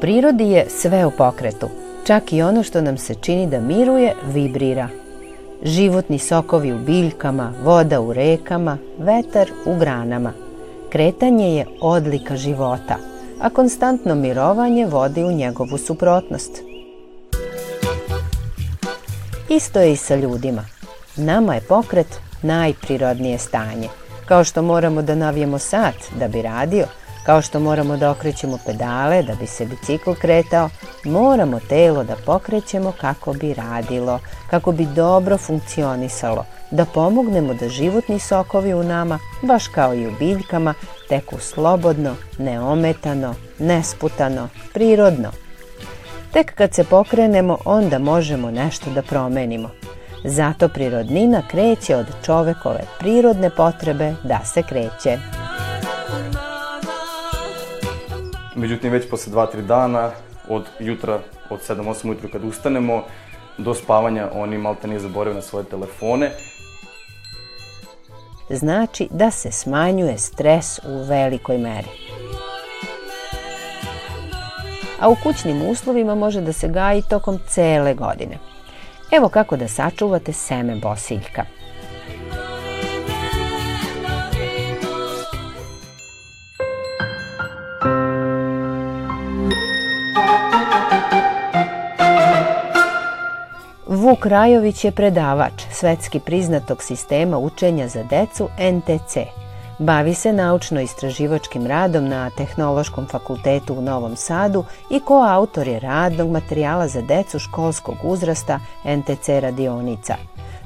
prirodi je sve u pokretu, čak i ono što nam se čini da miruje, vibrira. Životni sokovi u biljkama, voda u rekama, vetar u granama. Kretanje je odlika života, a konstantno mirovanje vodi u njegovu suprotnost. Isto je i sa ljudima. Nama je pokret najprirodnije stanje. Kao što moramo da navijemo sat da bi radio, kao što moramo da okrećemo pedale da bi se bicikl kretao, moramo telo da pokrećemo kako bi radilo, kako bi dobro funkcionisalo, da pomognemo da životni sokovi u nama, baš kao i u biljkama, teku slobodno, neometano, nesputano, prirodno. Tek kad se pokrenemo, onda možemo nešto da promenimo. Zato prirodnina kreće od čovekove prirodne potrebe da se kreće. Međutim, već posle 2-3 dana, od jutra, od 7-8 ujutru kad ustanemo, do spavanja oni malte ne zaboravaju na svoje telefone. Znači da se smanjuje stres u velikoj meri. A u kućnim uslovima može da se gaji tokom cele godine. Evo kako da sačuvate seme bosiljka. Vuk Rajović je predavač svetski priznatog sistema učenja za decu NTC. Bavi se naučno-istraživačkim radom na Tehnološkom fakultetu u Novom Sadu i koautor je radnog materijala za decu školskog uzrasta NTC radionica.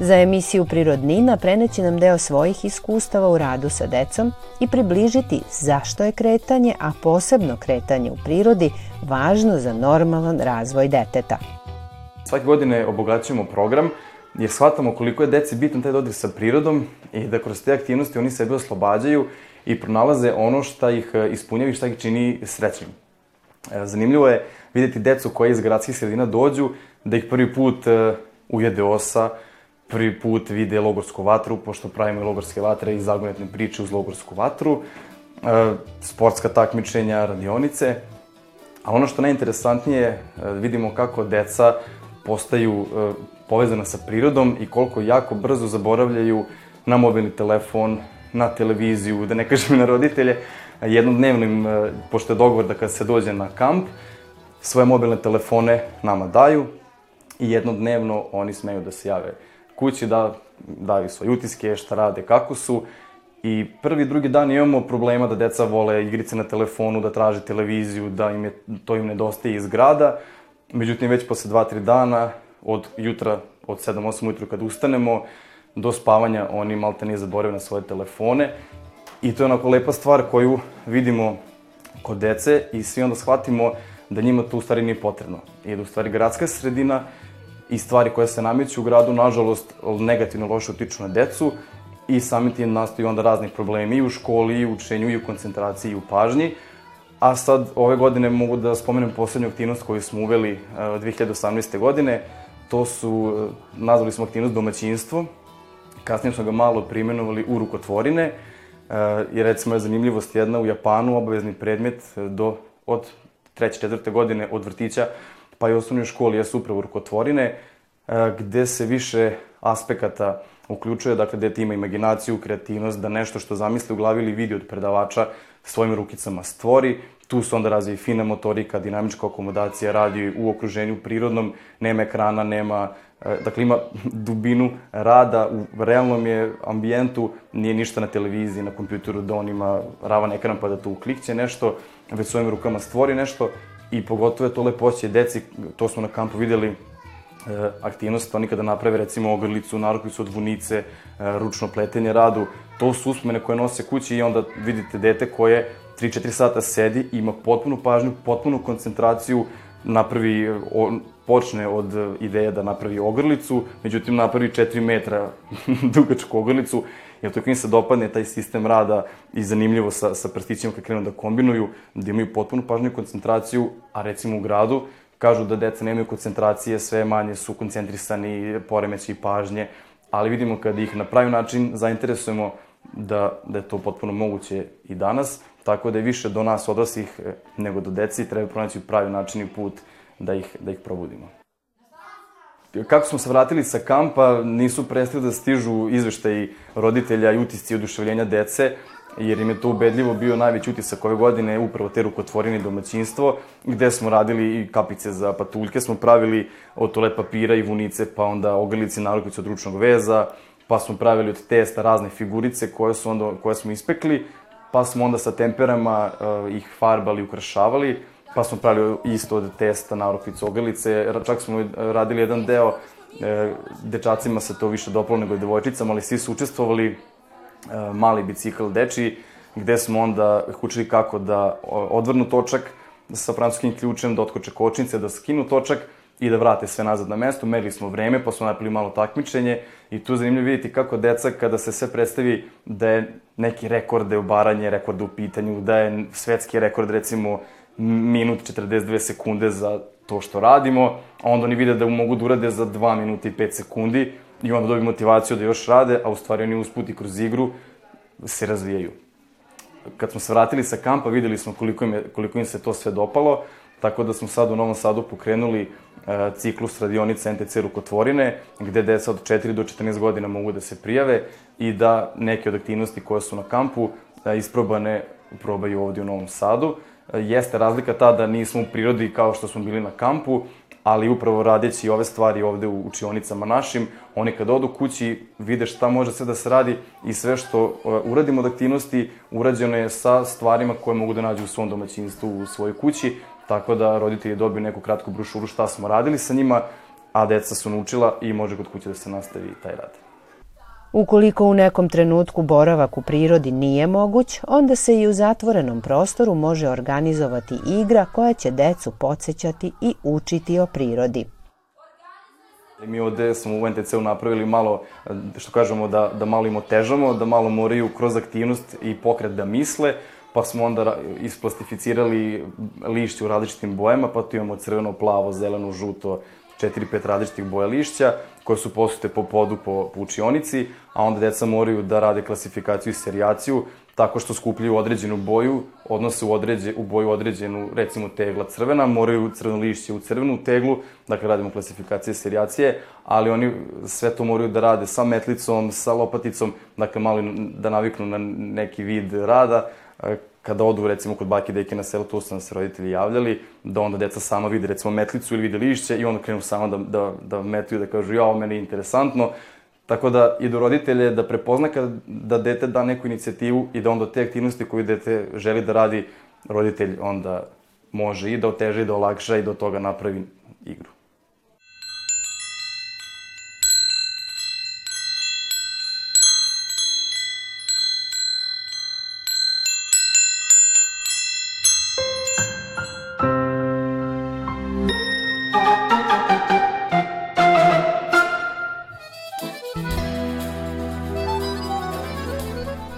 Za emisiju Prirodnina preneći nam deo svojih iskustava u radu sa decom i približiti zašto je kretanje, a posebno kretanje u prirodi, važno za normalan razvoj deteta. Svake godine obogaćujemo program jer shvatamo koliko je deci bitan taj dodir sa prirodom i da kroz te aktivnosti oni sebe oslobađaju i pronalaze ono šta ih e, ispunjava i šta ih čini srećnim. E, zanimljivo je videti decu koje iz gradskih sredina dođu, da ih prvi put e, ujede osa, prvi put vide logorsku vatru, pošto pravimo i logorske vatre i zagonetne priče uz logorsku vatru, sportska takmičenja, radionice, a ono što najinteresantnije, vidimo kako deca postaju e, povezana sa prirodom i koliko jako brzo zaboravljaju na mobilni telefon, na televiziju, da ne kažem na roditelje. Jednodnevno im, e, pošto je dogovor da kad se dođe na kamp, svoje mobilne telefone nama daju i jednodnevno oni smeju da se jave kući, da daju svoje utiske, šta rade, kako su. I prvi, drugi dan imamo problema da deca vole igrice na telefonu, da traže televiziju, da im je, to im nedostaje iz grada. Međutim, već posle 2-3 dana, od jutra, od 7-8 ujutru kad ustanemo, do spavanja oni malte ne zaboravaju na svoje telefone. I to je onako lepa stvar koju vidimo kod dece i svi onda shvatimo da njima to u stvari nije potrebno. I da u stvari gradska sredina i stvari koje se nameću u gradu, nažalost, negativno loše utiču na decu i samim tim nastaju onda raznih problemi i u školi, i u učenju, i u koncentraciji, i u pažnji. A sad, ove godine mogu da spomenem poslednju aktivnost koju smo uveli uh, 2018. godine. To su, uh, nazvali smo aktivnost domaćinstvo. Kasnije smo ga malo primenovali u rukotvorine. I recimo je zanimljivost jedna u Japanu, obavezni predmet do, od treće, četvrte godine od vrtića pa i osnovnoj školi jesu upravo rukotvorine, gde se više aspekata uključuje, dakle, dete ima imaginaciju, kreativnost, da nešto što zamisli u glavi ili vidi od predavača svojim rukicama stvori. Tu se onda razvije fina motorika, dinamička akomodacija, radi u okruženju prirodnom, nema ekrana, nema, e, dakle ima dubinu rada, u realnom je ambijentu, nije ništa na televiziji, na kompjuteru da on ima ravan ekran pa da tu klikće nešto, već svojim rukama stvori nešto i pogotovo je to lepoće deci, to smo na kampu videli, aktivnost, oni kada naprave recimo ogrlicu, narukvicu od vunice, e, ručno pletenje radu, to su uspomene koje nose kući i onda vidite dete koje 3-4 sata sedi, ima potpunu pažnju, potpunu koncentraciju, napravi, on, počne od ideje da napravi ogrlicu, međutim napravi 4 metra dugačku ogrlicu, jer to im se dopadne taj sistem rada i zanimljivo sa, sa prstićima kad krenu da kombinuju, da imaju potpunu pažnju i koncentraciju, a recimo u gradu kažu da deca nemaju koncentracije, sve manje su koncentrisani, poremeći pažnje, ali vidimo kada ih na pravi način zainteresujemo da, da je to potpuno moguće i danas, tako da je više do nas odraslih e, nego do deci treba pronaći pravi način i put da ih, da ih probudimo. Kako smo se vratili sa kampa, nisu prestali da stižu izveštaji roditelja i utisci oduševljenja dece, jer im je to ubedljivo bio najveći utisak ove godine, upravo te rukotvorine domaćinstvo, gde smo radili i kapice za patuljke, smo pravili od toalet papira i vunice, pa onda ogrlici narukvice od ručnog veza, pa smo pravili od testa razne figurice koje, su onda, koje smo ispekli, pa smo onda sa temperama uh, ih farbali, ukrašavali, pa smo pravili isto od testa narukvice, ogrlice, čak smo radili jedan deo, e, dečacima se to više dopalo nego devojčicama, ali svi su učestvovali mali bicikl deči, gde smo onda učili kako da odvrnu točak sa francuskim ključem, da otkoče kočnice, da skinu točak i da vrate sve nazad na mesto. Merili smo vreme, pa smo napravili malo takmičenje i tu je zanimljivo vidjeti kako deca, kada se sve predstavi da je neki rekord, da je ubaranje rekorda u pitanju, da je svetski rekord recimo minut 42 sekunde za to što radimo, a onda oni vide da mogu da urade za 2 minuta i 5 sekundi i onda dobiju motivaciju da još rade, a u stvari oni usput i kroz igru se razvijaju. Kad smo se vratili sa kampa, videli smo koliko im, je, koliko im se to sve dopalo, tako da smo sad u Novom Sadu pokrenuli e, ciklus radionica NTC Rukotvorine, gde deca od 4 do 14 godina mogu da se prijave i da neke od aktivnosti koje su na kampu e, isprobane probaju ovde u Novom Sadu. E, jeste razlika ta da nismo u prirodi kao što smo bili na kampu, ali upravo radeći ove stvari ovde u učionicama našim, oni kad odu kući vide šta može sve da se radi i sve što uh, uradimo od aktivnosti urađeno je sa stvarima koje mogu da nađu u svom domaćinstvu, u svojoj kući, tako da roditelji dobiju neku kratku brošuru šta smo radili sa njima, a deca su naučila i može kod kuće da se nastavi taj rad. Ukoliko u nekom trenutku boravak u prirodi nije moguć, onda se i u zatvorenom prostoru može organizovati igra koja će decu podsjećati i učiti o prirodi. Mi ovde smo u NTC-u napravili malo, što kažemo, da, da malo im otežamo, da malo moraju kroz aktivnost i pokret da misle, pa smo onda isplastificirali lišće u različitim bojama, pa tu imamo crveno, plavo, zeleno, žuto, 4-5 različitih boja lišća koje su posute po podu po, po učionici, a onda deca moraju da rade klasifikaciju i serijaciju tako što skupljaju određenu boju, odnose u, određe, u boju određenu, recimo tegla crvena, moraju crveno lišće u crvenu teglu, dakle radimo klasifikacije i serijacije, ali oni sve to moraju da rade sa metlicom, sa lopaticom, dakle malo da naviknu na neki vid rada, kada odu recimo kod baki deke na selo, tu su nam se roditelji javljali, da onda deca sama vide recimo metlicu ili vide lišće i onda krenu samo da, da, da metuju, da kažu ja, ovo meni je interesantno. Tako da i do roditelje da prepozna kada da dete da neku inicijativu i da onda te aktivnosti koju dete želi da radi, roditelj onda može i da oteže i da olakša i da od toga napravi igru.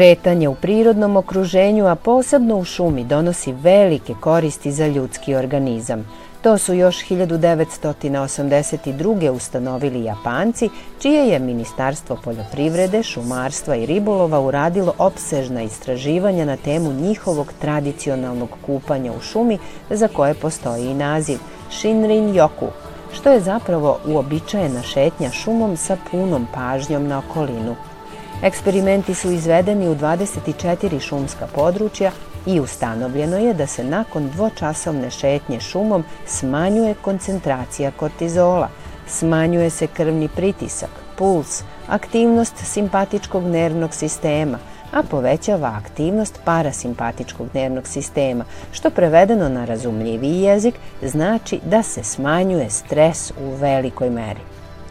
Kretanje u prirodnom okruženju, a posebno u šumi, donosi velike koristi za ljudski organizam. To su još 1982. ustanovili Japanci, čije je Ministarstvo poljoprivrede, šumarstva i ribolova uradilo opsežna istraživanja na temu njihovog tradicionalnog kupanja u šumi, za koje postoji i naziv Shinrin Yoku, što je zapravo uobičajena šetnja šumom sa punom pažnjom na okolinu. Eksperimenti su izvedeni u 24 šumska područja i ustanovljeno je da se nakon dvočasovne šetnje šumom smanjuje koncentracija kortizola, smanjuje se krvni pritisak, puls, aktivnost simpatičkog nervnog sistema, a povećava aktivnost parasimpatičkog nervnog sistema, što prevedeno na razumljiviji jezik znači da se smanjuje stres u velikoj meri.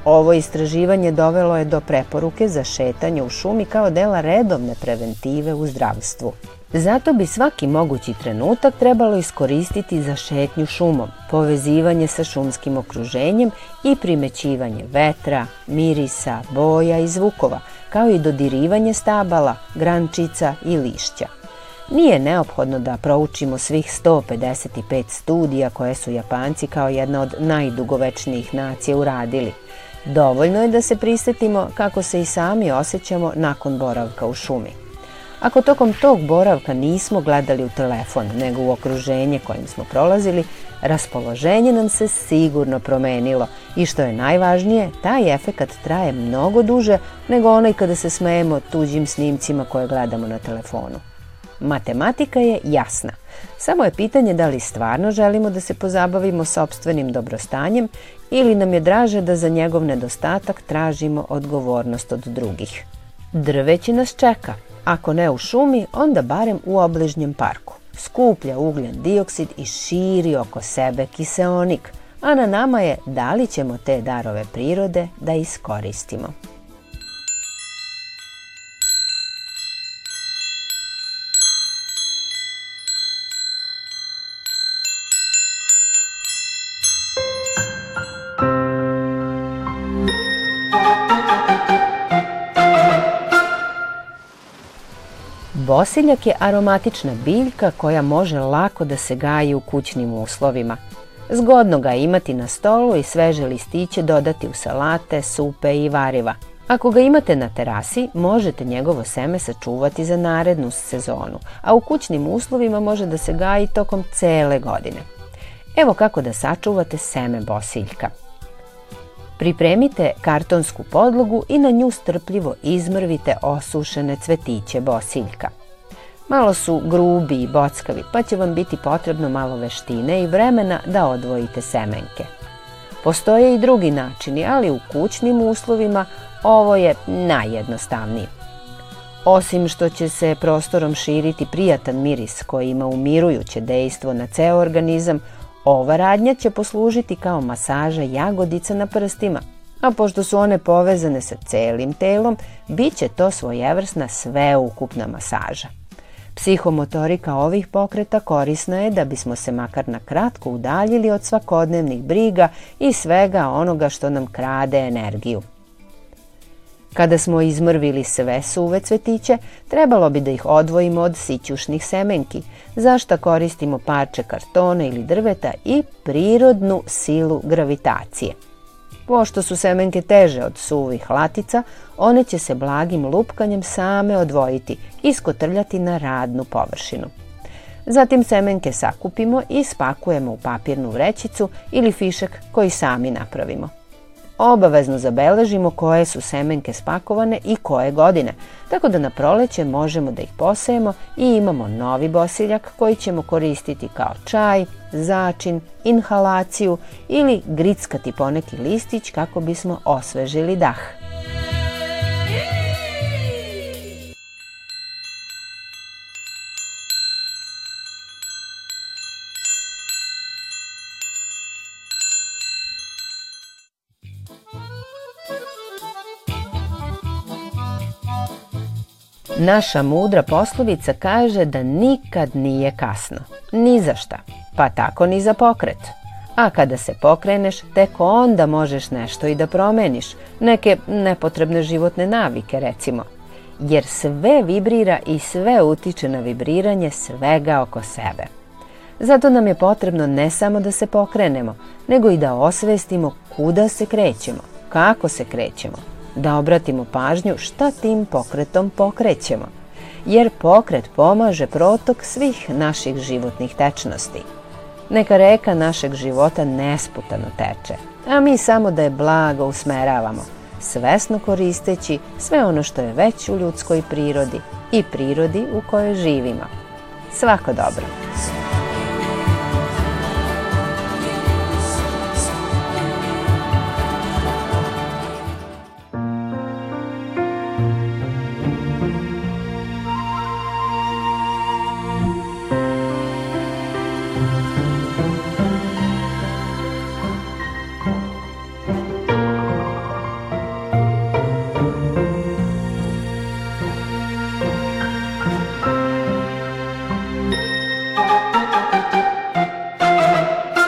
Ovo istraživanje dovelo je do preporuke za šetanje u šumi kao dela redovne preventive u zdravstvu. Zato bi svaki mogući trenutak trebalo iskoristiti za šetnju šumom, povezivanje sa šumskim okruženjem i primećivanje vetra, mirisa, boja i zvukova, kao i dodirivanje stabala, grančica i lišća. Nije neophodno da proučimo svih 155 studija koje su Japanci kao jedna od najdugovečnijih nacija uradili – Dovoljno je da se prisetimo kako se i sami osjećamo nakon boravka u šumi. Ako tokom tog boravka nismo gledali u telefon, nego u okruženje kojim smo prolazili, raspoloženje nam se sigurno promenilo i što je najvažnije, taj efekat traje mnogo duže nego onaj kada se smejemo tuđim snimcima koje gledamo na telefonu. Matematika je jasna. Samo je pitanje da li stvarno želimo da se pozabavimo sobstvenim dobrostanjem ili nam je draže da za njegov nedostatak tražimo odgovornost od drugih. Drveće nas čeka, ako ne u šumi, onda barem u obližnjem parku. Skuplja ugljen dioksid i širi oko sebe kiseonik, a na nama je da li ćemo te darove prirode da iskoristimo. Bosiljak je aromatična biljka koja može lako da se gaji u kućnim uslovima. Zgodno ga imati na stolu i sveže listiće dodati u salate, supe i variva. Ako ga imate na terasi, možete njegovo seme sačuvati za narednu sezonu, a u kućnim uslovima može da se gaji tokom cele godine. Evo kako da sačuvate seme bosiljka. Pripremite kartonsku podlogu i na nju strpljivo izmrvite osušene cvetiće bosiljka. Malo su grubi i bockavi, pa će vam biti potrebno malo veštine i vremena da odvojite semenke. Postoje i drugi načini, ali u kućnim uslovima ovo je najjednostavniji. Osim što će se prostorom širiti prijatan miris koji ima umirujuće dejstvo na ceo organizam, ova radnja će poslužiti kao masaža jagodica na prstima, a pošto su one povezane sa celim telom, bit će to svojevrsna sveukupna masaža. Psihomotorika ovih pokreta korisna je da bismo se makar na kratko udaljili od svakodnevnih briga i svega onoga što nam krade energiju. Kada smo izmrvili sve suve cvetiće, trebalo bi da ih odvojimo od sićušnih semenki, zašto koristimo parče kartona ili drveta i prirodnu silu gravitacije. Pošto su semenke teže od suvih latica, one će se blagim lupkanjem same odvojiti i skotrljati na radnu površinu. Zatim semenke sakupimo i spakujemo u papirnu vrećicu ili fišak koji sami napravimo obavezno zabeležimo koje su semenke spakovane i koje godine, tako da na proleće možemo da ih posejemo i imamo novi bosiljak koji ćemo koristiti kao čaj, začin, inhalaciju ili grickati poneki listić kako bismo osvežili dah. Naša mudra poslovica kaže da nikad nije kasno, ni za šta, pa tako ni za pokret. A kada se pokreneš, tek onda možeš nešto i da promeniš, neke nepotrebne životne navike recimo. Jer sve vibrira i sve utiče na vibriranje svega oko sebe. Zato nam je potrebno ne samo da se pokrenemo, nego i da osvestimo kuda se krećemo, kako se krećemo, da obratimo pažnju šta tim pokretom pokrećemo, jer pokret pomaže protok svih naših životnih tečnosti. Neka reka našeg života nesputano teče, a mi samo da je blago usmeravamo, svesno koristeći sve ono što je već u ljudskoj prirodi i prirodi u kojoj živimo. Svako dobro!